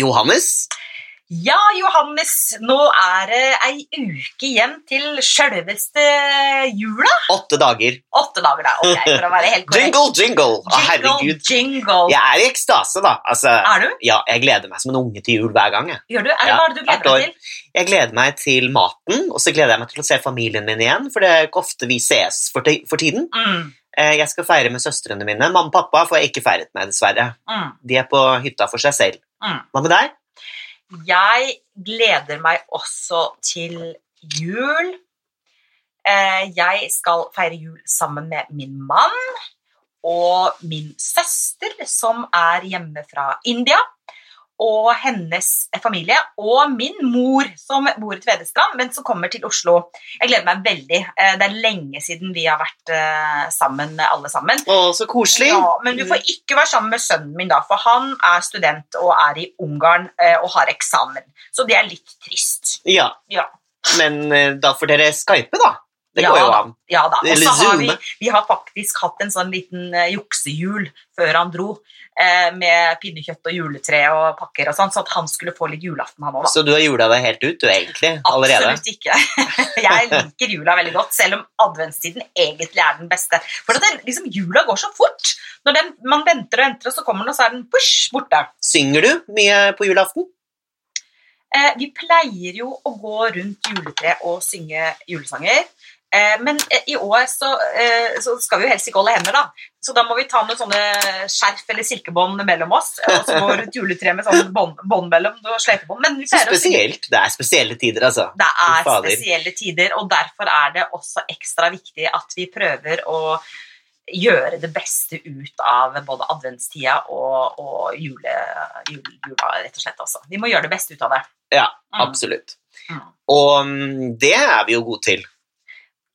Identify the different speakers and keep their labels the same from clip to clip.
Speaker 1: Johannes.
Speaker 2: Ja, Johannes, nå er det ei uke igjen til sjølveste jula.
Speaker 1: Åtte dager.
Speaker 2: Åtte dager, da. Ok, for å være helt korrekt.
Speaker 1: Jingle, jingle! Å,
Speaker 2: Jingle,
Speaker 1: herregud.
Speaker 2: jingle.
Speaker 1: Jeg er i ekstase, da. Altså,
Speaker 2: Er du?
Speaker 1: ja, jeg gleder meg som en unge til jul hver gang. Jeg,
Speaker 2: Gjør du? Er,
Speaker 1: Ja,
Speaker 2: hva du gleder deg til?
Speaker 1: jeg gleder meg til maten, og så gleder jeg meg til å se familien min igjen, for det er ikke ofte vi ses for, for tiden.
Speaker 2: Mm,
Speaker 1: Jeg skal feire med søstrene mine. Mamma og pappa får jeg ikke feiret med, dessverre.
Speaker 2: mm,
Speaker 1: De er på hytta for seg selv.
Speaker 2: mm.
Speaker 1: Hva med deg?
Speaker 2: Jeg gleder meg også til jul. Eh, Jeg skal feire jul sammen med min mann og min søster, som er hjemme fra India. Og hennes familie, og min mor, som bor i Tvedestrand, men som kommer til Oslo. Jeg gleder meg veldig. Eh, Det er lenge siden vi har vært eh, sammen, alle sammen.
Speaker 1: Å, så koselig.
Speaker 2: Ja, men du får ikke være sammen med sønnen min, da, for han er student og er i Ungarn eh, og har eksamen. Så det er litt trist.
Speaker 1: Ja,
Speaker 2: Ja,
Speaker 1: men da får dere skype, da. Det
Speaker 2: Ja,
Speaker 1: går jo
Speaker 2: da.
Speaker 1: an.
Speaker 2: ja da. Og så har vi, vi har faktisk hatt en sånn liten uh, juksehjul før han dro, uh, med pinnekjøtt og juletre og pakker og sånn, så at han skulle få litt julaften, han òg, da.
Speaker 1: Så du har jula deg helt ut, du, egentlig? Allerede?
Speaker 2: Absolutt ikke. Jeg liker jula veldig godt, selv om adventstiden egentlig er den beste. For det, liksom, jula går så fort. Når den, man venter og venter, og så kommer den, og så er den push, borte.
Speaker 1: Synger du mye på julaften?
Speaker 2: Eh, vi pleier jo å gå rundt juletreet og synge julesanger. Eh, men eh, i år så, eh, så skal vi jo helst ikke holde hender, da. Så da må vi ta noen sånne skjerf eller silkebånd mellom oss. Og så går et juletre med sånn bånd bånd mellom og sløyfebånd. Men
Speaker 1: Så spesielt. Det er spesielle tider, altså.
Speaker 2: det er spesielle tider, og derfor er det også ekstra viktig at vi prøver å gjøre det beste ut av både adventstida og, og jule, jule, jula, rett og slett. Også. Vi må gjøre det beste ut av det.
Speaker 1: Ja,
Speaker 2: Mm.
Speaker 1: absolutt.
Speaker 2: Mm.
Speaker 1: Og mm, det er vi jo gode til.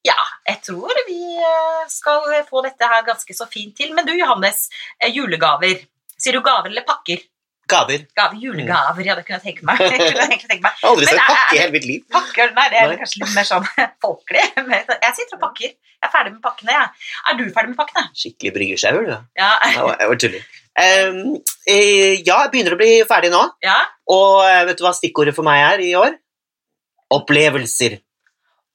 Speaker 2: Ja, jeg tror vi eh, skal få dette her ganske så fint til. Men du, Johannes, eh, julegaver. Sier du gaver eller pakker?
Speaker 1: Gaver.
Speaker 2: Gaver, julegaver, ja, det kunne jeg tenke meg. Jeg kunne egentlig tenke meg.
Speaker 1: Aldri sett
Speaker 2: er-
Speaker 1: pakke i hele mitt liv.
Speaker 2: Pakker, nei, det er
Speaker 1: Nei.
Speaker 2: kanskje litt mer sånn folkelig. Jeg sitter og pakker. Jeg er ferdig med pakkene, jeg. Er du ferdig med pakkene?
Speaker 1: Skikkelig bryggersjau, du.
Speaker 2: Ja.
Speaker 1: Jeg var- tuller. Um, eh, ja, jeg begynner å bli ferdig nå.
Speaker 2: ja.
Speaker 1: Og eh, vet du hva stikkordet for meg er i år? Opplevelser.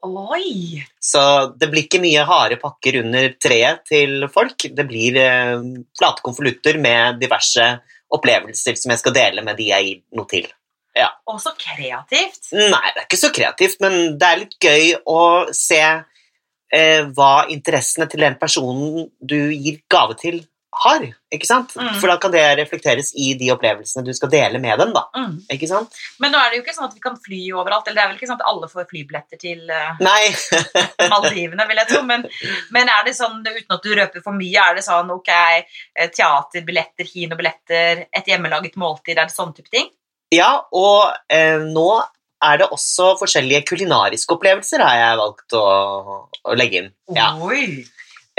Speaker 2: Oi!
Speaker 1: Så det blir ikke mye harde pakker under treet til folk. Det blir eh, flate konvolutter med diverse opplevelser som jeg skal dele med de jeg gir noe til.
Speaker 2: Og så kreativt.
Speaker 1: Nei, det er ikke så kreativt, men det er litt gøy å se eh, hva interessene til den personen du gir gave til, har. Ikke sant?
Speaker 2: Mm.
Speaker 1: For da kan det reflekteres i de opplevelsene du skal dele med dem. da.
Speaker 2: Mm.
Speaker 1: Ikke sant?
Speaker 2: Men nå er det jo ikke sånn at vi kan fly overalt. Eller det er vel ikke sånn at alle får flybilletter til
Speaker 1: Nei.
Speaker 2: Maldivene, vil jeg tro. Men, men er det sånn, uten at du røper for mye, er det sånn ok, eh, teaterbilletter, kinobilletter, et hjemmelaget måltid, er det sånne type ting?
Speaker 1: Ja, og eh, nå er det også forskjellige kulinariske opplevelser har jeg valgt å, å legge inn. Ja.
Speaker 2: Oi!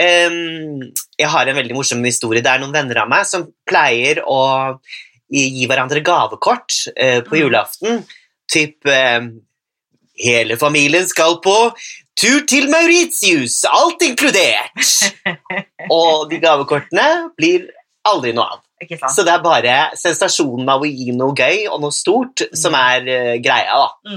Speaker 1: Jeg har en veldig morsom historie. Det er noen venner av meg som pleier å gi hverandre gavekort eh, på
Speaker 2: Mm.
Speaker 1: julaften. Typ eh, Hele familien skal på tur til Mauritius, alt inkludert! Og de gavekortene blir aldri noe av. Så det er bare sensasjonen av å gi noe gøy og noe stort som er eh, greia. da.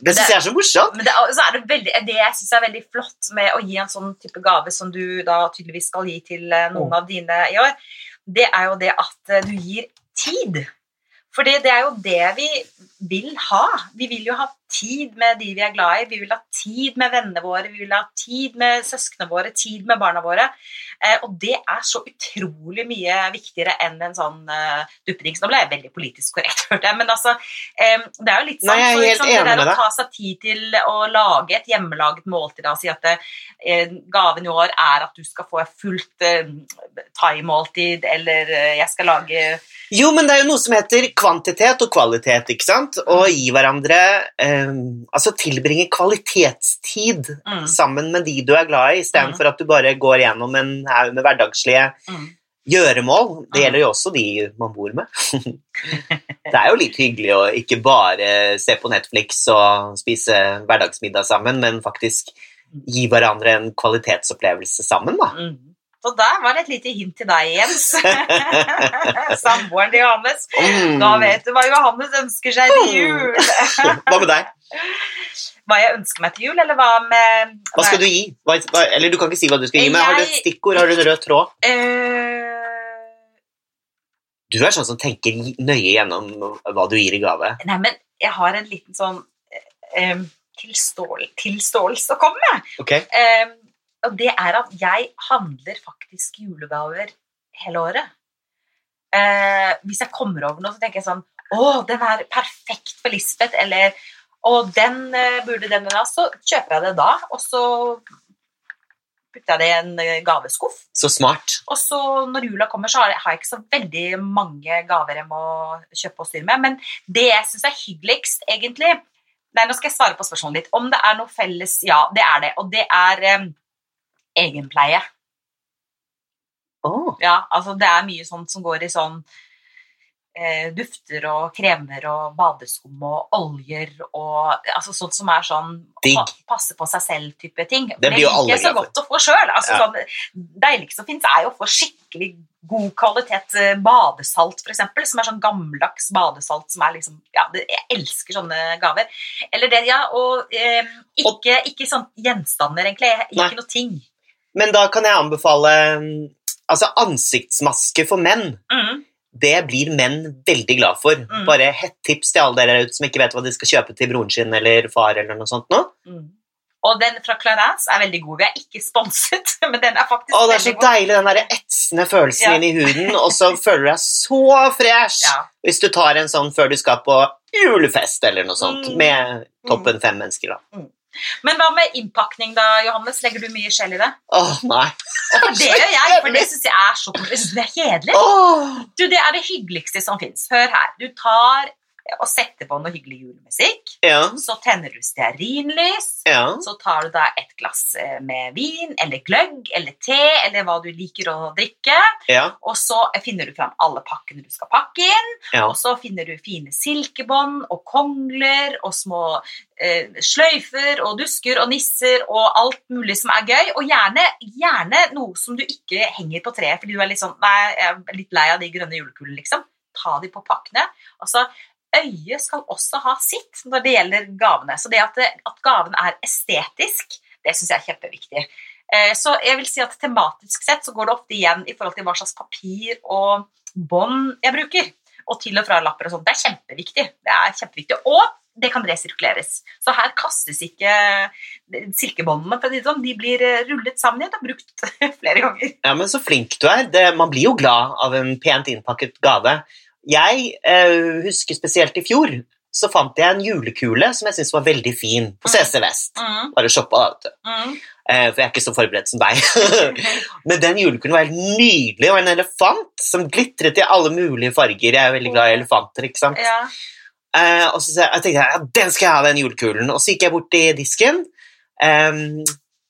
Speaker 1: Det syns jeg er så morsomt.
Speaker 2: Men det, er- så er det, veldig, det jeg syns er veldig flott med å gi en sånn type gave som du da tydeligvis skal gi til eh, noen av dine i år, det er jo det at eh, du gir tid. Fordi det er jo det vi vil ha. Vi vil jo ha tid med de vi er glad i. Vi vil ha tid med vennene våre, vi vil ha tid med søsknene våre, tid med barna våre. Eh, og det er så utrolig mye viktigere enn en sånn uh, duppedings. Nå ble jeg veldig politisk korrekt, hørte jeg, men altså eh, Det er jo litt
Speaker 1: Nei,
Speaker 2: sånn
Speaker 1: jeg er helt
Speaker 2: så, liksom,
Speaker 1: enig
Speaker 2: det der å ta seg tid til å lage et hjemmelaget måltid og si at eh, gaven i år er at du skal få et fullt eh, thaimåltid, eller eh, jeg skal lage
Speaker 1: Jo, men det er jo noe som heter kvantitet og kvalitet, ikke sant? Å gi hverandre eh, Altså tilbringe kvalitetstid
Speaker 2: mm,
Speaker 1: sammen med de du er glad i, istedenfor at du bare går gjennom en haug med hverdagslige
Speaker 2: mm.
Speaker 1: gjøremål. Det
Speaker 2: Mm.
Speaker 1: gjelder jo også de man bor med. det er jo litt hyggelig å ikke bare se på Netflix og spise hverdagsmiddag sammen, men faktisk gi hverandre en kvalitetsopplevelse sammen, da.
Speaker 2: Mm. Så der var det et lite hint til deg, Jens. Samboeren til Johannes.
Speaker 1: Mm.
Speaker 2: Da vet du hva Johannes ønsker seg til jul.
Speaker 1: Hva med deg?
Speaker 2: Hva jeg ønsker meg til jul, eller hva med
Speaker 1: Hva skal du gi? Hva, eller du kan ikke si hva du skal gi, men har du et stikkord? Har du en rød tråd?
Speaker 2: Eh,
Speaker 1: Du er sånn som tenker nøye gjennom hva du gir i gave.
Speaker 2: Nei, men jeg har en liten sånn eh, tilståel, tilståelse å komme med.
Speaker 1: Ok?
Speaker 2: Eh, og det er at jeg handler faktisk julegaver hele året. Eh, hvis jeg kommer over noe, så tenker jeg sånn Å, den er perfekt for Lisbeth, eller Å, den eh, burde den ha. Så kjøper jeg det da, og så putter jeg det i en eh, gaveskuff.
Speaker 1: Så smart.
Speaker 2: Og så når jula kommer, så har jeg, har jeg ikke så veldig mange gaver jeg må kjøpe og styre med. Men det jeg syns er hyggeligst, egentlig Nei, nå skal jeg svare på spørsmålet ditt. Om det er noe felles Ja, det er det. Og det er eh, egenpleie.
Speaker 1: Åh,
Speaker 2: Ja, altså det er mye sånt som går i sånn eh, dufter og kremer og badeskum og oljer og altså sånt som er sånn pa, passe på seg selv-type ting.
Speaker 1: Det blir jo alle
Speaker 2: så
Speaker 1: glad for.
Speaker 2: godt å få sjøl. Altså,
Speaker 1: Ja.
Speaker 2: sånn, deiligste som fins, er jo å få skikkelig god kvalitet eh, badesalt, f.eks., som er sånn gammeldags badesalt som er liksom Ja, jeg elsker sånne gaver. Eller det, ja, og eh, ikke, ikke sånn gjenstander, egentlig.
Speaker 1: Nei.
Speaker 2: Ikke noe ting.
Speaker 1: Men da kan jeg anbefale mm, Altså, ansiktsmaske for menn.
Speaker 2: Mm.
Speaker 1: Det blir menn veldig glad for.
Speaker 2: Mm.
Speaker 1: Bare hett tips til alle dere der ute som ikke vet hva de skal kjøpe til broren sin eller far. eller noe sånt nå.
Speaker 2: Mm. Og den fra Clarence er veldig god. Vi er ikke sponset, men den er faktisk
Speaker 1: Å, det er så
Speaker 2: god.
Speaker 1: deilig, den der etsende følelsen
Speaker 2: Ja.
Speaker 1: inni i huden, og så føler du deg så fresh
Speaker 2: Ja.
Speaker 1: hvis du tar en sånn før du skal på julefest eller noe sånt,
Speaker 2: Mm.
Speaker 1: med toppen fem mennesker, da.
Speaker 2: Men hva med innpakning, da, Johannes? Legger du mye skjell i det?
Speaker 1: Åh, nei.
Speaker 2: Og for det gjør jeg, for det syns jeg er så det er kjedelig. Du, Det er det hyggeligste som fins. Hør her. Du tar og setter på noe hyggelig julemusikk.
Speaker 1: Ja,
Speaker 2: Så tenner du stearinlys.
Speaker 1: ja.
Speaker 2: Så tar du da et glass eh, med vin eller gløgg eller te eller hva du liker å drikke.
Speaker 1: Ja,
Speaker 2: Og så finner du fram alle pakkene du skal pakke inn.
Speaker 1: ja.
Speaker 2: Og så finner du fine silkebånd og kongler og små eh, sløyfer og dusker og nisser og alt mulig som er gøy. Og gjerne, gjerne noe som du ikke henger på treet fordi du er litt sånn Nei, jeg er litt lei av de grønne julekulene, liksom. Ta de på pakkene. Altså, øyet skal også ha sitt når det gjelder gavene. Så det at, det, at gaven er estetisk, det syns jeg er kjempeviktig. Eh, Så jeg vil si at tematisk sett så går det ofte igjen i forhold til hva slags papir og bånd jeg bruker. Og til og fra lapper og sånt. Det er kjempeviktig. Det er kjempeviktig. Og det kan resirkuleres. Så her kastes ikke silkebåndene, for å si sånn. De blir eh, rullet sammen igjen og brukt flere ganger.
Speaker 1: Ja, men så flink du er. Det, man blir jo glad av en pent innpakket gave. Jeg eh, husker spesielt i fjor, så fant jeg en julekule som jeg syntes var veldig fin på CC Vest.
Speaker 2: Mm,
Speaker 1: Bare shoppa, da, vet du.
Speaker 2: mm.
Speaker 1: Eh, for jeg er ikke så forberedt som deg. Men den julekulen var helt nydelig, og en elefant som glitret i alle mulige farger. Jeg er veldig glad i elefanter, ikke sant?
Speaker 2: Ja.
Speaker 1: Eh, og så jeg tenkte jeg, ja, den skal jeg ha, den julekulen. Og så gikk jeg bort til disken, ehm,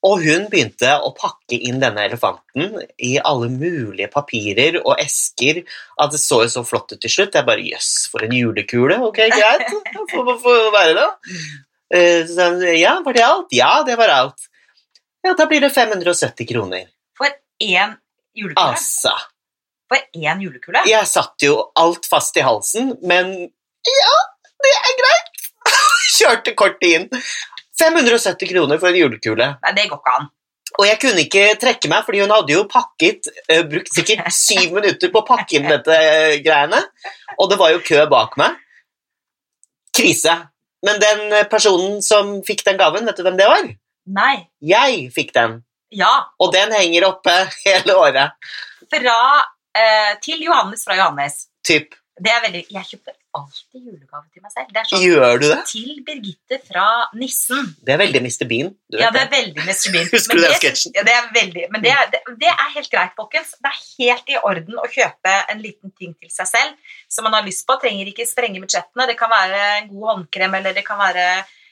Speaker 1: og hun begynte å pakke inn denne elefanten i alle mulige papirer og esker. At det så jo så flott ut til slutt. Jeg bare jøss, for en julekule. Ok, greit. Får være det. Eh, så ja, var det alt? Ja, det var alt. Ja, da blir det 570 kroner.
Speaker 2: For én julekule.
Speaker 1: Altså.
Speaker 2: For én julekule.
Speaker 1: Jeg satt jo alt fast i halsen, men ja, det er greit. Kjørte kortet inn. 570 kroner for en julekule.
Speaker 2: Nei, det går ikke an.
Speaker 1: Og jeg kunne ikke trekke meg, fordi hun hadde jo pakket, uh, brukt sikkert syv minutter på å pakke inn dette eh, greiene. Og det var jo kø bak meg. Krise. Men den eh, personen som fikk den gaven, vet du hvem det var?
Speaker 2: Nei.
Speaker 1: Jeg fikk den.
Speaker 2: Ja.
Speaker 1: Og den henger oppe hele året.
Speaker 2: Fra uh, Til Johannes fra Johannes.
Speaker 1: Typ.
Speaker 2: Det er veldig Jeg kjøper alltid julegave til meg selv. Det sånn
Speaker 1: Gjør du det?
Speaker 2: til Birgitte fra Nissen.
Speaker 1: Det er veldig Mr. Bean. Du vet
Speaker 2: Ja, det er veldig Mr. Bean.
Speaker 1: Husker du den
Speaker 2: det-
Speaker 1: sketsjen?
Speaker 2: Ja, det er veldig, men det, er- det, det er helt greit, folkens. Det er helt i orden å kjøpe en liten ting til seg selv som man har lyst på. Trenger ikke sprenge budsjettene. Det kan være en god håndkrem, eller det kan være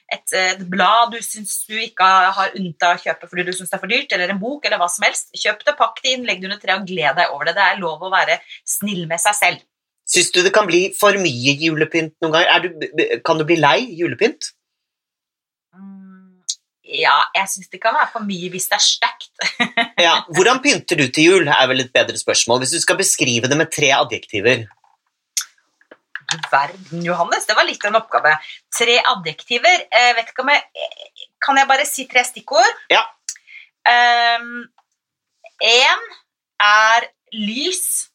Speaker 2: et, et blad du syns du ikke har unnta å kjøpe fordi du syns det er for dyrt, eller en bok, eller hva som helst. Kjøp det, pakk det inn, legg det under treet og gled deg over det. Det er lov å være snill med seg selv.
Speaker 1: Syns du det kan bli for mye julepynt noen ganger? Er du, kan du bli lei julepynt?
Speaker 2: Mm, Ja, jeg syns det kan være for mye hvis det er stekt.
Speaker 1: Ja, Hvordan pynter du til jul, er vel et bedre spørsmål. Hvis du skal beskrive det med tre adjektiver.
Speaker 2: Du verden, Johannes, det var litt av en oppgave. Tre adjektiver. Jeg vet ikke om jeg, kan jeg bare si tre stikkord?
Speaker 1: Ja.
Speaker 2: Én er lys.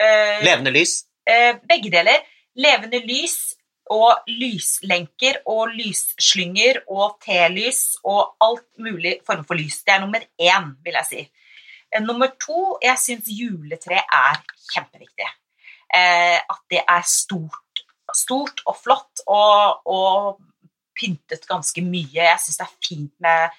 Speaker 2: Eh,
Speaker 1: Levende lys.
Speaker 2: eh, begge deler. Levende lys og lyslenker og lysslynger og telys og alt mulig form for lys. Det er nummer én, vil jeg si. Eh, Nummer to, jeg syns juletre er kjempeviktig. Eh, at det er stort, stort og flott og, og pyntet ganske mye. Jeg syns det er fint med,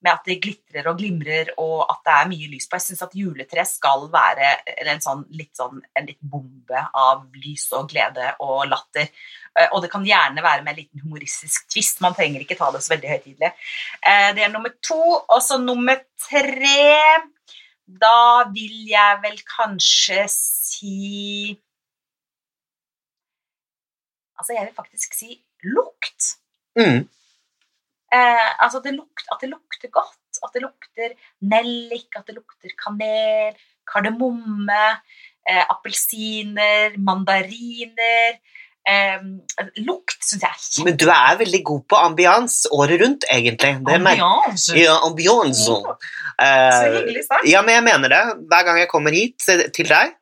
Speaker 2: med at det glitrer og glimrer og at det er mye lys på. Jeg syns at juletre skal være en, sånn, litt sånn, en litt bombe av lys og glede og latter. Eh, Og det kan gjerne være med en liten humoristisk tvist. Man trenger ikke ta det så veldig høytidelig. Eh, Det er nummer to. Og så nummer tre Da vil jeg vel kanskje si Altså, jeg vil faktisk si lukt.
Speaker 1: Mm.
Speaker 2: Eh, altså det lukt, at det lukter godt. At det lukter nellik, at det lukter kanel, kardemomme, eh, appelsiner, mandariner. Eh, lukt syns jeg er kjempe...
Speaker 1: Men du er veldig god på ambians året rundt, egentlig.
Speaker 2: Ambiance.
Speaker 1: Ja, ambiance.
Speaker 2: Så
Speaker 1: Eh,
Speaker 2: hyggelig sagt.
Speaker 1: ja, men jeg mener det. Hver gang jeg kommer hit til til deg,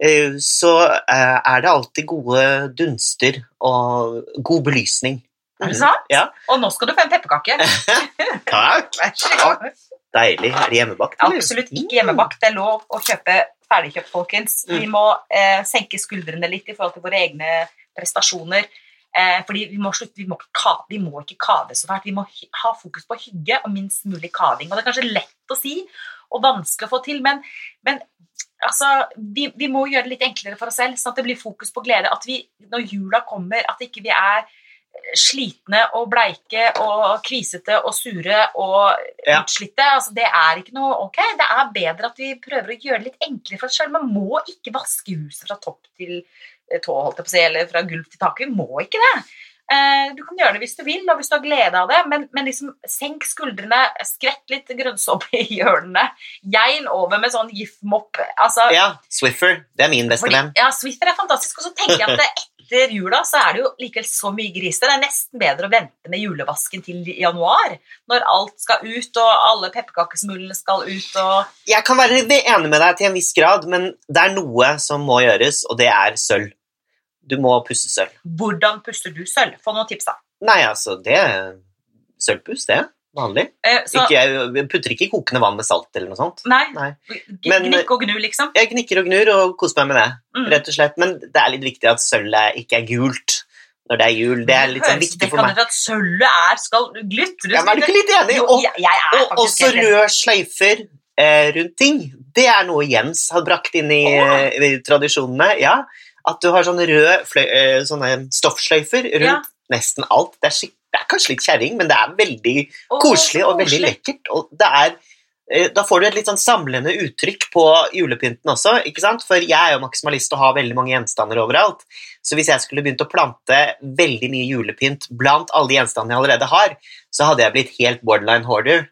Speaker 1: eh, så eh, er det alltid gode dunster og god belysning.
Speaker 2: Er det sant?
Speaker 1: Ja.
Speaker 2: Og nå skal du få en pepperkake.
Speaker 1: Takk.
Speaker 2: Vær så god.
Speaker 1: Deilig. Er det hjemmebakt? eller?
Speaker 2: Absolutt ikke hjemmebakt. Det er lov å kjøpe ferdigkjøpt, folkens. Vi
Speaker 1: Mm.
Speaker 2: må eh, senke skuldrene litt i forhold til våre egne prestasjoner. Eh, fordi vi må, slutte, vi, må vi må ikke kave så fælt. Vi må ha fokus på hygge og minst mulig kaving. Og det er kanskje lett å si og vanskelig å få til, men, men altså, vi, vi må gjøre det litt enklere for oss selv, sånn at det blir fokus på glede. At vi, når jula kommer, at ikke vi er slitne og bleike og kvisete og sure og
Speaker 1: Ja.
Speaker 2: utslitte. Altså, det er ikke noe ok. Det er bedre at vi prøver å gjøre det litt enklere for oss selv. Man må ikke vaske huset fra topp til eh, tå, holdt jeg på å si, eller fra gulv til tak. Vi må ikke det. Eh, Du kan gjøre det hvis du vil, og hvis du har glede av det, men, men liksom senk skuldrene, skvett litt grønnsåpe i hjørnene, gein over med sånn gif-mopp. Altså,
Speaker 1: Ja, Swiffer. Det er min beste venn.
Speaker 2: ja, Swiffer er fantastisk. Og så tenker jeg at det, etter jula så er det jo likevel så mye grisete. Det er nesten bedre å vente med julevasken til januar, når alt skal ut, og alle pepperkakesmulene skal ut, og
Speaker 1: Jeg kan være enig med deg til en viss grad, men det er noe som må gjøres, og det er sølv. Du må pusse sølv.
Speaker 2: Hvordan puster du sølv? Få noen tips, da.
Speaker 1: Nei, altså, det sølvpuss, det. Vanlig.
Speaker 2: Eh, så,
Speaker 1: Ikke, jeg putter ikke i kokende vann med salt eller noe sånt.
Speaker 2: nei,
Speaker 1: Nei. Men-
Speaker 2: gnikk og gnu, liksom.
Speaker 1: Jeg gnikker og gnur og koser meg med det,
Speaker 2: Mm.
Speaker 1: rett og slett. Men det er litt viktig at sølvet ikke er gult når det er jul. Det er litt sånn viktig for
Speaker 2: det
Speaker 1: meg.
Speaker 2: kan at sølvet er skal glitre.
Speaker 1: Ja, er ikke litt enig.
Speaker 2: Jo, jeg, jeg
Speaker 1: og også
Speaker 2: rød
Speaker 1: røde sløyfer eh, rundt ting. Det er noe Jens har brakt inn i, eh, i tradisjonene. Ja, at du har sånne røde fløy, eh, sånne stoffsløyfer rundt
Speaker 2: Ja.
Speaker 1: nesten alt. Det er, skik- det er kanskje litt kjerring, men det er veldig
Speaker 2: oh,
Speaker 1: koselig og veldig lekkert. Og det er, eh, da får du et litt sånn samlende uttrykk på julepynten også, ikke sant? For jeg er jo maksimalist og har veldig mange gjenstander overalt. Så hvis jeg skulle begynt å plante veldig mye julepynt blant alle de gjenstandene jeg allerede har, så hadde jeg blitt helt borderline hoarder.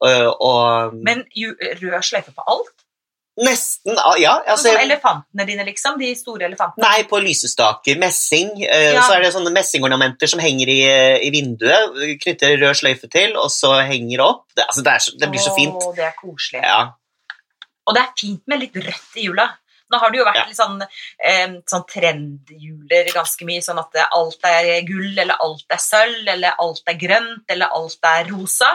Speaker 1: Og, og
Speaker 2: Men rød sløyfe på alt?
Speaker 1: Nesten ah, Ja,
Speaker 2: Sånn
Speaker 1: altså
Speaker 2: som elefantene dine, liksom? De store elefantene?
Speaker 1: Nei, på lysestaker. Messing. eh,
Speaker 2: Ja.
Speaker 1: Så er det sånne messingornamenter som henger i, eh, i vinduet. Knytter rød sløyfe til, og så henger opp. Det, altså, det, er det blir så fint.
Speaker 2: Åh, det er koselig.
Speaker 1: Ja.
Speaker 2: Og det er fint med litt rødt i jula. Nå har det jo vært
Speaker 1: Ja.
Speaker 2: litt sånn, eh, sånn trendjuler ganske mye, sånn at alt er gull, eller alt er sølv, eller alt er grønt, eller alt er rosa.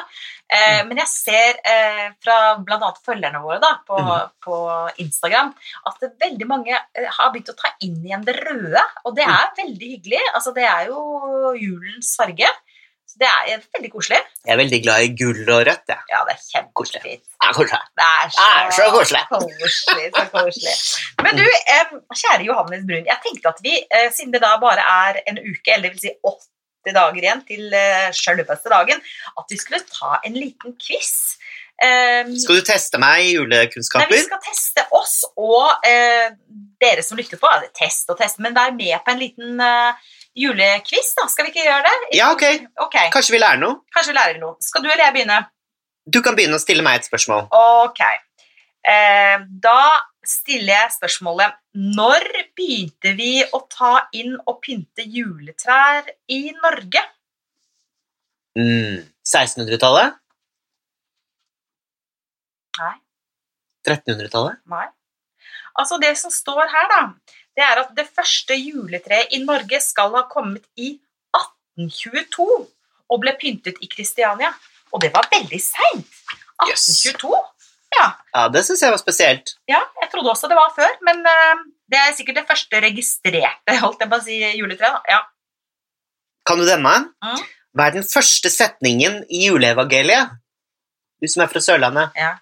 Speaker 2: Eh,
Speaker 1: Mm.
Speaker 2: Men jeg ser eh, fra bl.a. følgerne våre da, på,
Speaker 1: Mm.
Speaker 2: på Instagram at veldig mange eh, har begynt å ta inn igjen det røde, og det
Speaker 1: Mm.
Speaker 2: er veldig hyggelig. Altså, det er jo julens farge. Det er veldig koselig.
Speaker 1: Jeg er veldig glad i gull og rødt. Ja,
Speaker 2: Ja, det er kjempefint.
Speaker 1: er koselig.
Speaker 2: Det er så,
Speaker 1: Det er så koselig.
Speaker 2: koselig, så koselig. Men du, kjære Johannes Brun, jeg tenkte at vi, eh, siden det da bare er en uke, eller det vil si åtte dager igjen til uh, sjølveste dagen, at vi skulle ta en liten quiz. Um,
Speaker 1: Skal du teste meg i
Speaker 2: Nei, vi skal teste oss og uh, dere som lytter på. Test og test, men vær med på en liten, eh, julekviss, da. Skal vi ikke gjøre det?
Speaker 1: Ja, ok.
Speaker 2: Ok,
Speaker 1: Kanskje vi lærer noe?
Speaker 2: Kanskje vi lærer noe. Skal du eller jeg begynne?
Speaker 1: Du kan begynne å stille meg et spørsmål.
Speaker 2: Ok. Eh, da stiller jeg spørsmålet Når begynte vi å ta inn og pynte juletrær i Norge?
Speaker 1: Mm. 1600-tallet?
Speaker 2: Nei.
Speaker 1: 1300-tallet?
Speaker 2: Nei. Altså, det som står her, da, det er at det første juletreet i Norge skal ha kommet i 1822 og ble pyntet i Kristiania. Og det var veldig seint.
Speaker 1: Yes.
Speaker 2: 1822? Ja.
Speaker 1: Ja, det syns jeg var spesielt.
Speaker 2: ja, jeg trodde også det var før, men eh, det er sikkert det første registrerte holdt jeg på å si, juletreet. Ja.
Speaker 1: Kan du denne?
Speaker 2: Mm.
Speaker 1: Hva er den første setningen i juleevangeliet? Du som er fra Sørlandet.
Speaker 2: ja.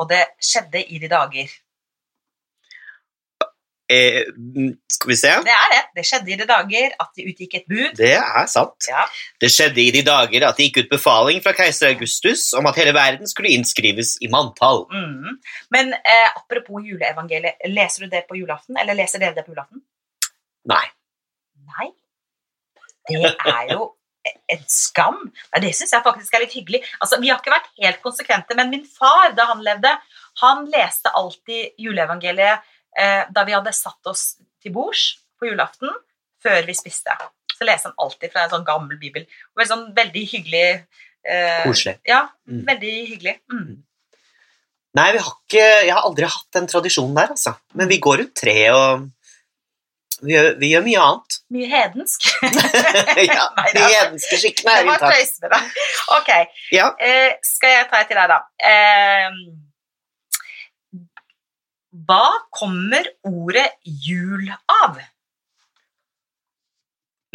Speaker 2: Og det skjedde i de dager.
Speaker 1: Eh, mm, skal vi se.
Speaker 2: Det er det. Det skjedde i de dager at det utgikk et bud.
Speaker 1: Det er sant.
Speaker 2: Ja.
Speaker 1: Det skjedde i de dager at det gikk ut befaling fra keiser Augustus om at hele verden skulle innskrives i manntall.
Speaker 2: Mm. Men eh, apropos juleevangeliet, leser du det på julaften? Eller leser dere det på julaften?
Speaker 1: Nei.
Speaker 2: Nei. Det er jo en skam. Nei, det syns jeg faktisk er litt hyggelig. Altså, vi har ikke vært helt konsekvente, men min far, da han levde, han leste alltid juleevangeliet eh, da vi hadde satt oss til bords på julaften, før vi spiste. Så leste han alltid fra en sånn gammel bibel. Og veldig, sånn, veldig hyggelig. Eh,
Speaker 1: Koselig.
Speaker 2: Ja,
Speaker 1: Mm.
Speaker 2: veldig hyggelig. Mm.
Speaker 1: Nei, vi har ikke, jeg har aldri hatt den tradisjonen der, altså. Men vi går rundt treet og vi gjør, vi gjør mye annet.
Speaker 2: Mye hedensk.
Speaker 1: ja,
Speaker 2: Nei,
Speaker 1: de
Speaker 2: hedenske skikkene
Speaker 1: er skikkene
Speaker 2: Det var tøys med deg. Ok,
Speaker 1: Ja.
Speaker 2: eh, skal jeg ta et til deg, da? Eh, hva kommer ordet jul av?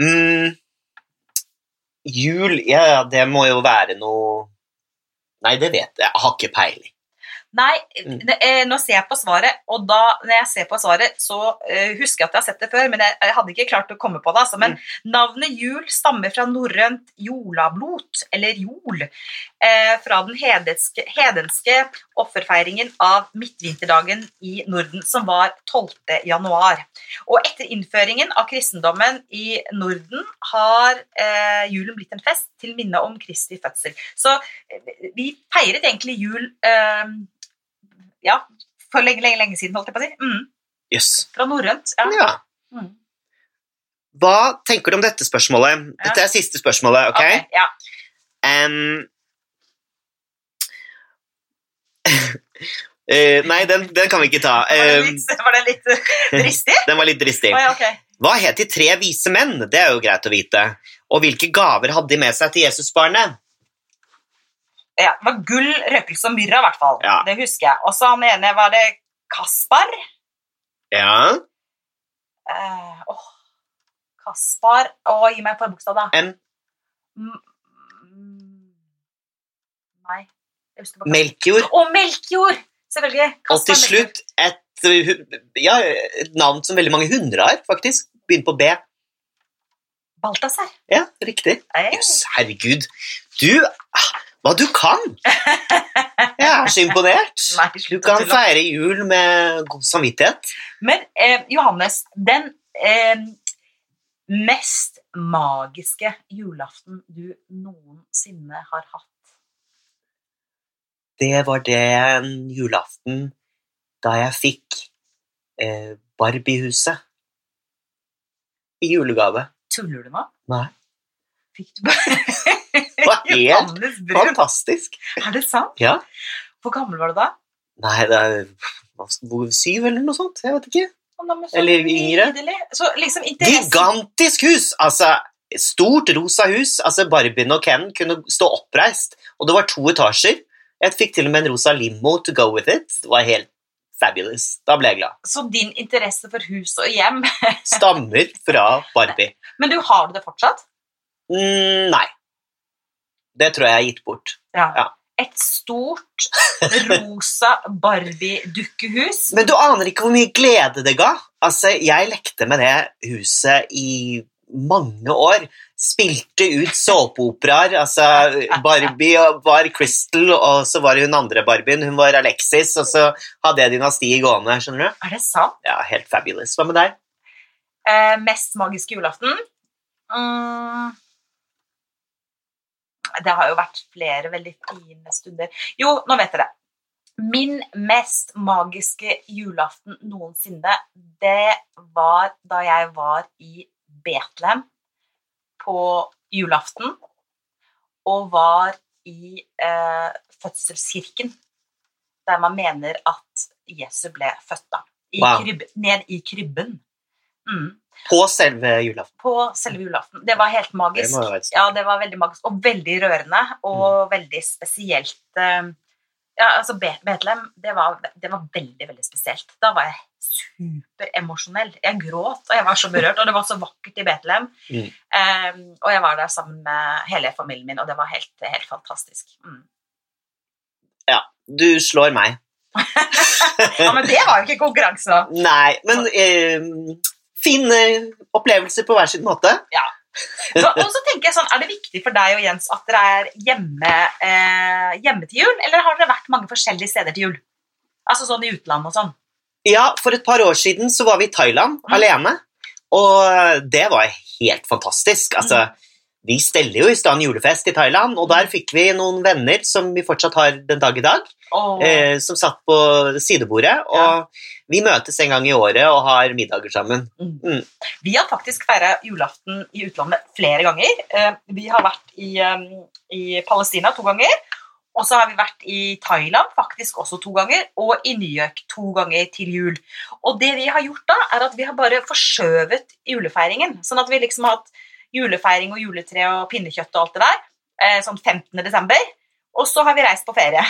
Speaker 1: Mm, jul, ja, det må jo være noe Nei, det vet jeg. Jeg har ikke peiling.
Speaker 2: Nei,
Speaker 1: Mm.
Speaker 2: det- eh, nå ser jeg på svaret, og da når jeg ser på svaret, så uh, husker jeg at jeg har sett det før, men jeg, jeg hadde ikke klart å komme på det. Altså. Men navnet jul stammer fra norrønt jolablot, eller jol, uh, fra den hedenske, hedenske offerfeiringen av midtvinterdagen i Norden, som var 12. januar. Og etter innføringen av kristendommen i Norden har eh, julen blitt en fest til minne om Kristi fødsel. Så eh, vi feiret egentlig jul eh, ja, for lenge, lenge, lenge siden, holdt jeg på å si. Mm,
Speaker 1: Yes.
Speaker 2: fra norrønt. Ja.
Speaker 1: Ja.
Speaker 2: Mm.
Speaker 1: Hva tenker du om dette spørsmålet? Dette er siste spørsmålet, ok?
Speaker 2: okay ja.
Speaker 1: Em, eh, nei, den, den kan vi ikke ta.
Speaker 2: Var litt, var det litt eh, dristig?
Speaker 1: den var litt dristig.
Speaker 2: Å, ja, ok.
Speaker 1: Hva het de tre vise menn? Det er jo greit å vite. Og hvilke gaver hadde de med seg til Jesusbarnet?
Speaker 2: Ja, det var gull, røkelse og myrra, i hvert fall.
Speaker 1: Ja.
Speaker 2: Det husker jeg. Og så han ene var det Kaspar.
Speaker 1: Ja,
Speaker 2: Uh, Kaspar Å, gi meg et forbokstav, da.
Speaker 1: M.
Speaker 2: Nei.
Speaker 1: Melkjord.
Speaker 2: Og Melkjord! Selvfølgelig.
Speaker 1: Og til slutt et, ja, et navn som veldig mange hundre har, faktisk. Begynner på B.
Speaker 2: Balthazar.
Speaker 1: Ja, riktig. Jøss, herregud. Du ah, Hva du kan! Jeg er så imponert.
Speaker 2: Nei,
Speaker 1: Du kan feire jul med god samvittighet.
Speaker 2: Men eh, Johannes, den eh, mest magiske julaften du noensinne har hatt
Speaker 1: Det var den julaften da jeg fikk eh, Barbie-huset i julegave.
Speaker 2: Tuller du nå?
Speaker 1: Nei.
Speaker 2: Fikk du bare
Speaker 1: Det var helt fantastisk.
Speaker 2: Er det sant?
Speaker 1: Ja.
Speaker 2: Hvor gammel var du da?
Speaker 1: Nei, det er syv eller noe sånt. Jeg vet ikke. Eller yngre.
Speaker 2: Så liksom
Speaker 1: Gigantisk hus! Altså, stort rosa hus. Altså, Barbien og Ken kunne stå oppreist, og det var to etasjer. Jeg fikk til og med en rosa limo to go with it. Det var helt fabulous. Da ble jeg glad.
Speaker 2: Så din interesse for hus og hjem
Speaker 1: Stammer fra Barbie.
Speaker 2: Men du, har det fortsatt?
Speaker 1: Mm, nei. Det tror jeg jeg har gitt bort.
Speaker 2: Ja.
Speaker 1: Ja.
Speaker 2: Et stort, rosa Barbie-dukkehus.
Speaker 1: Men du aner ikke hvor mye glede det ga. Altså, jeg lekte med det huset i mange år. Spilte ut såpeoperaer. Altså, Barbie var Crystal, og så var hun andre Barbien, hun var Alexis, og så hadde jeg dynastiet gående. skjønner du?
Speaker 2: Er det sant?
Speaker 1: Ja, Helt fabulous. Hva med deg?
Speaker 2: Eh, mest magiske julaften? Mm. Det har jo vært flere veldig fine stunder. Jo, nå vet dere. Min mest magiske julaften noensinne, det var da jeg var i Betlehem på julaften og var i eh, fødselskirken, der man mener at Jesus ble født. da. I
Speaker 1: Wow.
Speaker 2: krybb, ned i krybben. Mm.
Speaker 1: På selve julaften.
Speaker 2: På selve julaften. Det var helt magisk.
Speaker 1: må jo være et
Speaker 2: Ja, det var veldig magisk, og veldig rørende, og veldig spesielt. eh, Ja, altså Betlehem, det var, det var veldig, veldig spesielt. Da var jeg superemosjonell. Jeg gråt, og jeg var så berørt, og det var så vakkert i Betlehem.
Speaker 1: Mm.
Speaker 2: Um, og jeg var der sammen med hele familien min, og det var helt, helt fantastisk. Mm.
Speaker 1: Du slår meg.
Speaker 2: Ja, men det var jo ikke konkurranse, da.
Speaker 1: Nei, men eh, fine opplevelser på hver sin måte.
Speaker 2: Ja. og så tenker jeg sånn, Er det viktig for deg og Jens at dere er hjemme, eh, hjemme til jul, eller har dere vært mange forskjellige steder til jul? Altså sånn i utlandet og sånn.
Speaker 1: Ja, for et par år siden så var vi i Thailand
Speaker 2: Mm.
Speaker 1: alene, og det var helt fantastisk. Altså, vi steller jo i stand julefest i Thailand, og der fikk vi noen venner som vi fortsatt har den dag i dag,
Speaker 2: oh.
Speaker 1: eh, som satt på sidebordet, og vi møtes en gang i året og har middager sammen.
Speaker 2: Vi har faktisk feira julaften i utlandet flere ganger. Eh, vi har vært i, um, i Palestina to ganger. Og så har vi vært i Thailand faktisk også to ganger, og i New York to ganger til jul. Og det vi har gjort da, er at vi har bare forskjøvet julefeiringen. Sånn at vi liksom har hatt julefeiring og juletre og pinnekjøtt og alt det der eh, sånn 15. desember. Og så har vi reist på ferie.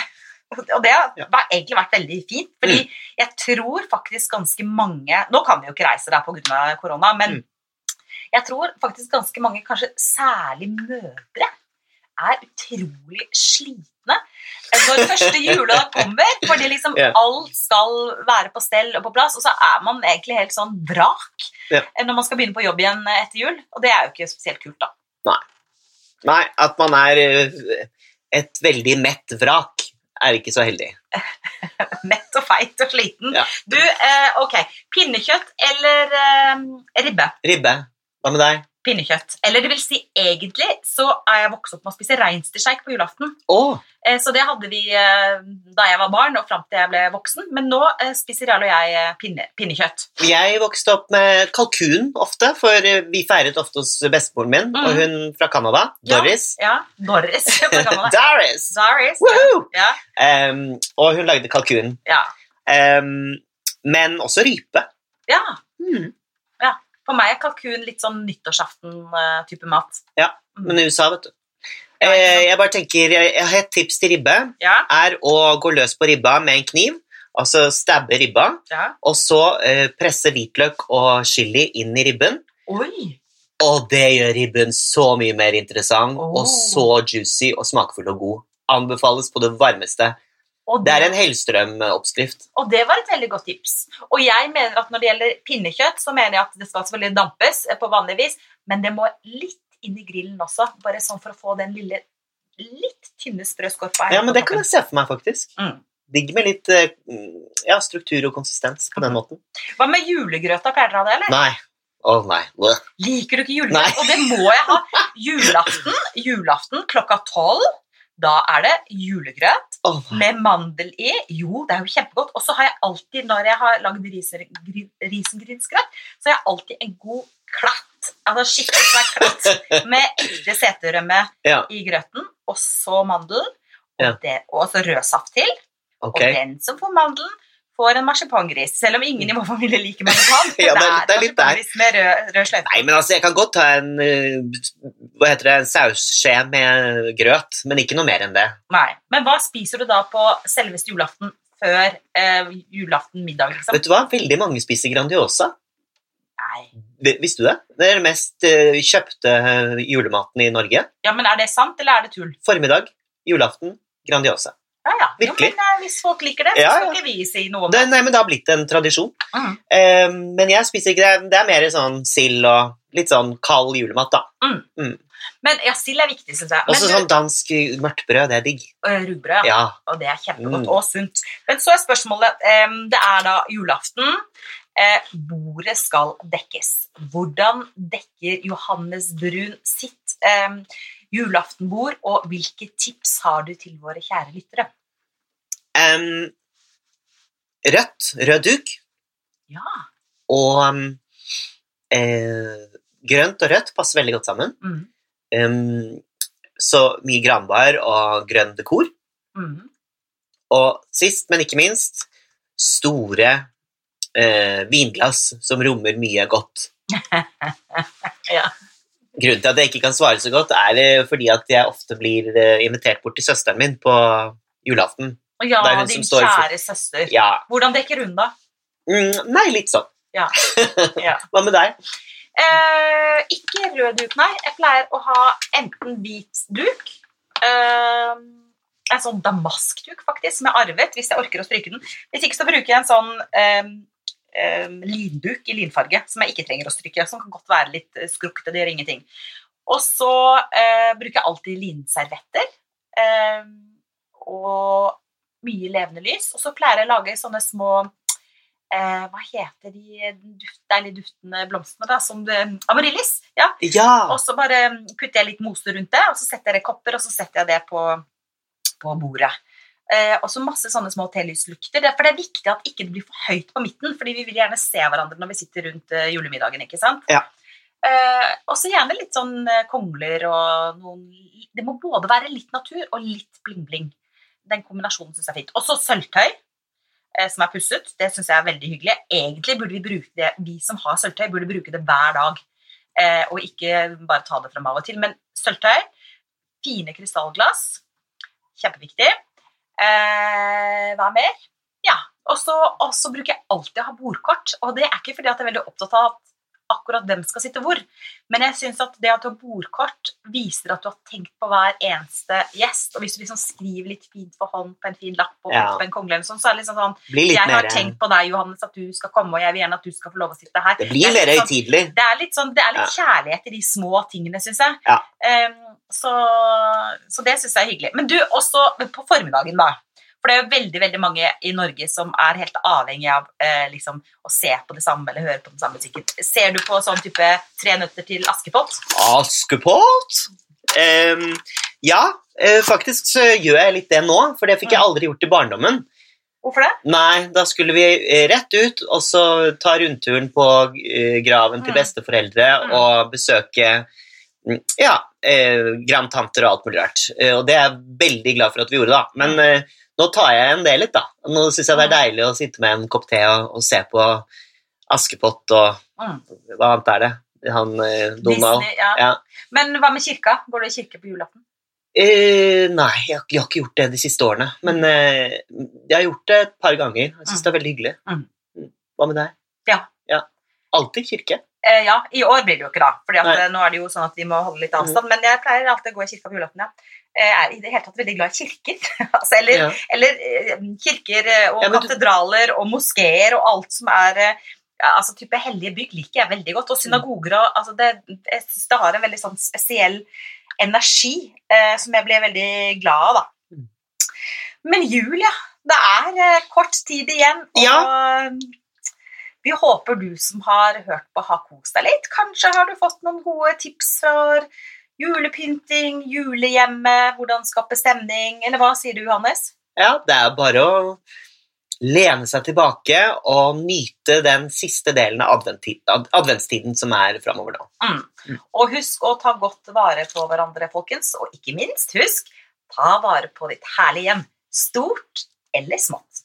Speaker 2: Og det har egentlig vært veldig fint. Fordi jeg tror faktisk ganske mange Nå kan vi jo ikke reise der pga. korona, men
Speaker 1: Mm.
Speaker 2: jeg tror faktisk ganske mange, kanskje særlig mødre, er utrolig slitne når første juledag kommer. Fordi liksom alt skal være på stell og på plass, og så er man egentlig helt sånn vrak
Speaker 1: Ja.
Speaker 2: når man skal begynne på jobb igjen etter jul. Og det er jo ikke spesielt kult, da.
Speaker 1: Nei, at man er eh, et veldig mett vrak, er ikke så heldig.
Speaker 2: Mett og feit og sliten.
Speaker 1: Ja.
Speaker 2: Du, eh, ok. Pinnekjøtt eller eh, ribbe?
Speaker 1: Ribbe, hva med deg?
Speaker 2: Pinnekjøtt. Eller det vil si, egentlig så er jeg vokst opp med å spise reinsdyrsteik på julaften.
Speaker 1: Oh.
Speaker 2: Eh, så det hadde vi eh, da jeg var barn og fram til jeg ble voksen. Men nå eh, spiser Jarl og jeg pinne, pinnekjøtt.
Speaker 1: Jeg vokste opp med kalkun ofte, for vi feiret ofte hos bestemoren min,
Speaker 2: Mm.
Speaker 1: og hun fra Canada, Doris.
Speaker 2: Ja, Doris. fra Canada.
Speaker 1: Doris!
Speaker 2: Doris.
Speaker 1: ja.
Speaker 2: Ja,
Speaker 1: Um, og hun lagde kalkun.
Speaker 2: ja.
Speaker 1: Em, men også rype.
Speaker 2: ja. For meg er kalkun litt sånn nyttårsaften-type mat.
Speaker 1: Ja, Men i USA, vet du. Eh, jeg bare tenker, jeg jeg har et tips til ribbe,
Speaker 2: Ja,
Speaker 1: er å gå løs på ribba med en kniv, altså stabbe ribba,
Speaker 2: ja.
Speaker 1: og så eh, presse hvitløk og chili inn i ribben.
Speaker 2: Oi!
Speaker 1: Og det gjør ribben så mye mer interessant,
Speaker 2: Oh.
Speaker 1: og så juicy og smakfull og god. Anbefales på det varmeste.
Speaker 2: Og
Speaker 1: Det er en Hellstrøm-oppskrift.
Speaker 2: Og det var et veldig godt tips. Og jeg mener at når det gjelder pinnekjøtt, så mener jeg at det skal selvfølgelig dampes eh, på vanlig vis, men det må litt inn i grillen også, bare sånn for å få den lille, litt tynne sprø skorpa.
Speaker 1: Ja, men det kan jeg se for meg, faktisk.
Speaker 2: Mm.
Speaker 1: Digg med litt eh, ja, struktur og konsistens på den måten.
Speaker 2: Hva med julegrøta? Pleier dere å ha det, eller?
Speaker 1: Nei. Å nei. Bleh.
Speaker 2: Liker du ikke
Speaker 1: Nei.
Speaker 2: julegrøt? Og det må jeg ha. Julaften, julaften klokka tolv. Da er det julegrøt
Speaker 1: oh
Speaker 2: med mandel i. Jo, det er jo kjempegodt. Og så har jeg alltid, når jeg har lagd risengrynsgrøt, så har jeg alltid en god klatt. Altså skikkelig svær klatt med ekte seterømme
Speaker 1: Ja,
Speaker 2: i grøten, og så mandelen. Og,
Speaker 1: Ja.
Speaker 2: det, og så rødsaft til.
Speaker 1: Okay.
Speaker 2: Og den som får mandelen, får en marsipangris. Selv om ingen i vår familie liker marsipan.
Speaker 1: Ja, det er- det er litt der.
Speaker 2: med rød, rød sløyfe.
Speaker 1: Nei, men altså, jeg kan godt ta en eh, hva heter det, en sausskje med grøt, men ikke noe mer enn det.
Speaker 2: Nei. Men hva spiser du da på selveste julaften før eh, julaften middag, liksom?
Speaker 1: Vet du hva? Veldig mange spiser Grandiosa.
Speaker 2: Nei.
Speaker 1: Visste du det? Det er den mest eh, kjøpte eh, julematen i Norge.
Speaker 2: Ja, men er det sant, eller er det tull?
Speaker 1: Formiddag, julaften, Grandiosa.
Speaker 2: Ja, ja.
Speaker 1: Virkelig?
Speaker 2: Jo, men eh, hvis folk liker det, så skal ikke vi si noe om
Speaker 1: Det, nei, men det har blitt en tradisjon.
Speaker 2: Mm.
Speaker 1: Um, men jeg spiser ikke det. Det er mer sånn sild og litt sånn kald julemat, da.
Speaker 2: Men ja, sild er viktig, syns jeg.
Speaker 1: Også sånn dansk mørtbrød, det er digg.
Speaker 2: øh, rugbrød, ja.
Speaker 1: Ja.
Speaker 2: og det er kjempegodt
Speaker 1: Mm.
Speaker 2: og sunt. Men så er spørsmålet um, Det er da julaften. Eh, bordet skal dekkes. Hvordan dekker Johannes Brun sitt eh, julaftenbord, og hvilke tips har du til våre kjære lyttere?
Speaker 1: Um, rødt, rød duk,
Speaker 2: Ja.
Speaker 1: og um, eh, grønt og rødt passer veldig godt sammen.
Speaker 2: Mm.
Speaker 1: Um, så mye granbar og grønn dekor.
Speaker 2: Mm.
Speaker 1: Og sist, men ikke minst, store eh, vinglass som rommer mye godt.
Speaker 2: Ja.
Speaker 1: Grunnen til at jeg ikke kan svare så godt, er eh, fordi at jeg ofte blir eh, invitert bort til søsteren min på julaften.
Speaker 2: Og ja, din
Speaker 1: kjære for-
Speaker 2: søster.
Speaker 1: Ja,
Speaker 2: Hvordan dekker hun, da?
Speaker 1: mm, Nei, litt sånn.
Speaker 2: Ja. Ja.
Speaker 1: Hva med deg?
Speaker 2: Eh, ikke rød duk, nei. Jeg pleier å ha enten hvit duk eh, En sånn damaskduk, faktisk, som jeg arvet, hvis jeg orker å stryke den. Hvis ikke så bruker jeg en sånn eh, linduk i linfarge, som jeg ikke trenger å stryke. Som kan godt være litt eh, skrukkete, det gjør ingenting. Og så eh, bruker jeg alltid linservetter. Eh, og mye levende lys. Og så pleier jeg å lage sånne små eh, Hva heter de duft, deilig duftende blomstene, da? Som amaryllis. Ja.
Speaker 1: Ja!
Speaker 2: Og så bare putter jeg litt mose rundt det, og så setter jeg det i kopper, og så setter jeg det på, på bordet. Eh, og så masse sånne små telyslukter For det er viktig at ikke det blir for høyt på midten, fordi vi vil gjerne se hverandre når vi sitter rundt eh, julemiddagen. ikke sant?
Speaker 1: Ja.
Speaker 2: Eh, og så gjerne litt sånn eh, kongler og noen Det må både være litt natur og litt bling-bling. Den kombinasjonen syns jeg er fint. Og så sølvtøy. eh, Som er pusset. Det syns jeg er veldig hyggelig. Egentlig burde vi bruke det, vi som har sølvtøy, burde bruke det hver dag. Eh, og ikke bare ta det frem av og til. Men sølvtøy, fine krystallglass, kjempeviktig. Eh, hva mer? Ja. Og så bruker jeg alltid å ha bordkort. Og det er ikke fordi at jeg er veldig opptatt av at akkurat hvem skal sitte hvor. Men jeg syns at det at du har bordkort, viser at du har tenkt på hver eneste gjest. Og hvis du liksom skriver litt fint for hånd på en fin lapp og
Speaker 1: Ja.
Speaker 2: på en kongle, sånn, så er det liksom sånn Jeg har
Speaker 1: mer
Speaker 2: tenkt på deg, Johannes, at du skal komme, og jeg vil gjerne at du skal få lov å sitte her.
Speaker 1: Det blir
Speaker 2: er
Speaker 1: mer
Speaker 2: litt sånn- det er litt, sånn, det er litt kjærlighet i de små tingene, syns jeg.
Speaker 1: Ja.
Speaker 2: Um, så, så det syns jeg er hyggelig. Men du, også på formiddagen, da. For det er jo veldig veldig mange i Norge som er helt avhengig av eh, liksom, å se på det samme eller høre på den samme musikken. Ser du på sånn type Tre nøtter til Askepott?
Speaker 1: Askepott? Um, ja, eh, faktisk så gjør jeg litt det nå, for det fikk jeg aldri gjort i barndommen.
Speaker 2: Hvorfor det?
Speaker 1: Nei, da skulle vi eh, rett ut og så ta rundturen på eh, graven til
Speaker 2: Mm.
Speaker 1: besteforeldre
Speaker 2: Mm.
Speaker 1: og besøke mm, ja, eh, grandtanter og alt mulig rart. Og det er jeg veldig glad for at vi gjorde, da. Men
Speaker 2: Mm.
Speaker 1: eh, nå tar jeg igjen det litt, da. Nå syns jeg det er deilig å sitte med en kopp te og, og se på Askepott og
Speaker 2: Mm.
Speaker 1: hva annet er det? Han eh, Donald.
Speaker 2: Disney, ja.
Speaker 1: Ja.
Speaker 2: Men hva med kirka? Går du i kirke på julaften?
Speaker 1: Eh, nei, jeg, har- jeg har ikke gjort det de siste årene. Men eh, jeg har gjort det et par ganger. Jeg syns det er veldig hyggelig.
Speaker 2: Mm.
Speaker 1: Mm. Hva med deg?
Speaker 2: Ja.
Speaker 1: Alltid kirke.
Speaker 2: Eh, ja, i år blir det jo ikke da, for
Speaker 1: Mm.
Speaker 2: nå er det jo sånn at vi må holde litt avstand. Men jeg pleier alltid å gå i kirka på julaften, ja. Jeg er i det hele tatt veldig glad i kirker. altså, eller
Speaker 1: Ja.
Speaker 2: eller eh, kirker eh, og
Speaker 1: Ja,
Speaker 2: katedraler og moskeer og alt som er eh, ja, altså type hellige bygg liker jeg veldig godt. Og synagoger og altså det, Jeg syns det har en veldig sånn spesiell energi eh, som jeg blir veldig glad av, da.
Speaker 1: Mm.
Speaker 2: Men jul, ja. Det er eh, kort tid igjen. Og
Speaker 1: Ja.
Speaker 2: Vi håper du som har hørt på, har kost deg litt. Kanskje har du fått noen gode tips for julepynting, julehjemme, hvordan skape stemning, eller hva sier du, Johannes?
Speaker 1: Ja, det er bare å lene seg tilbake og nyte den siste delen av adventstiden som er framover nå.
Speaker 2: Mm. Og husk å ta godt vare på hverandre, folkens. Og ikke minst, husk, ta vare på ditt herlige hjem. Stort eller smått.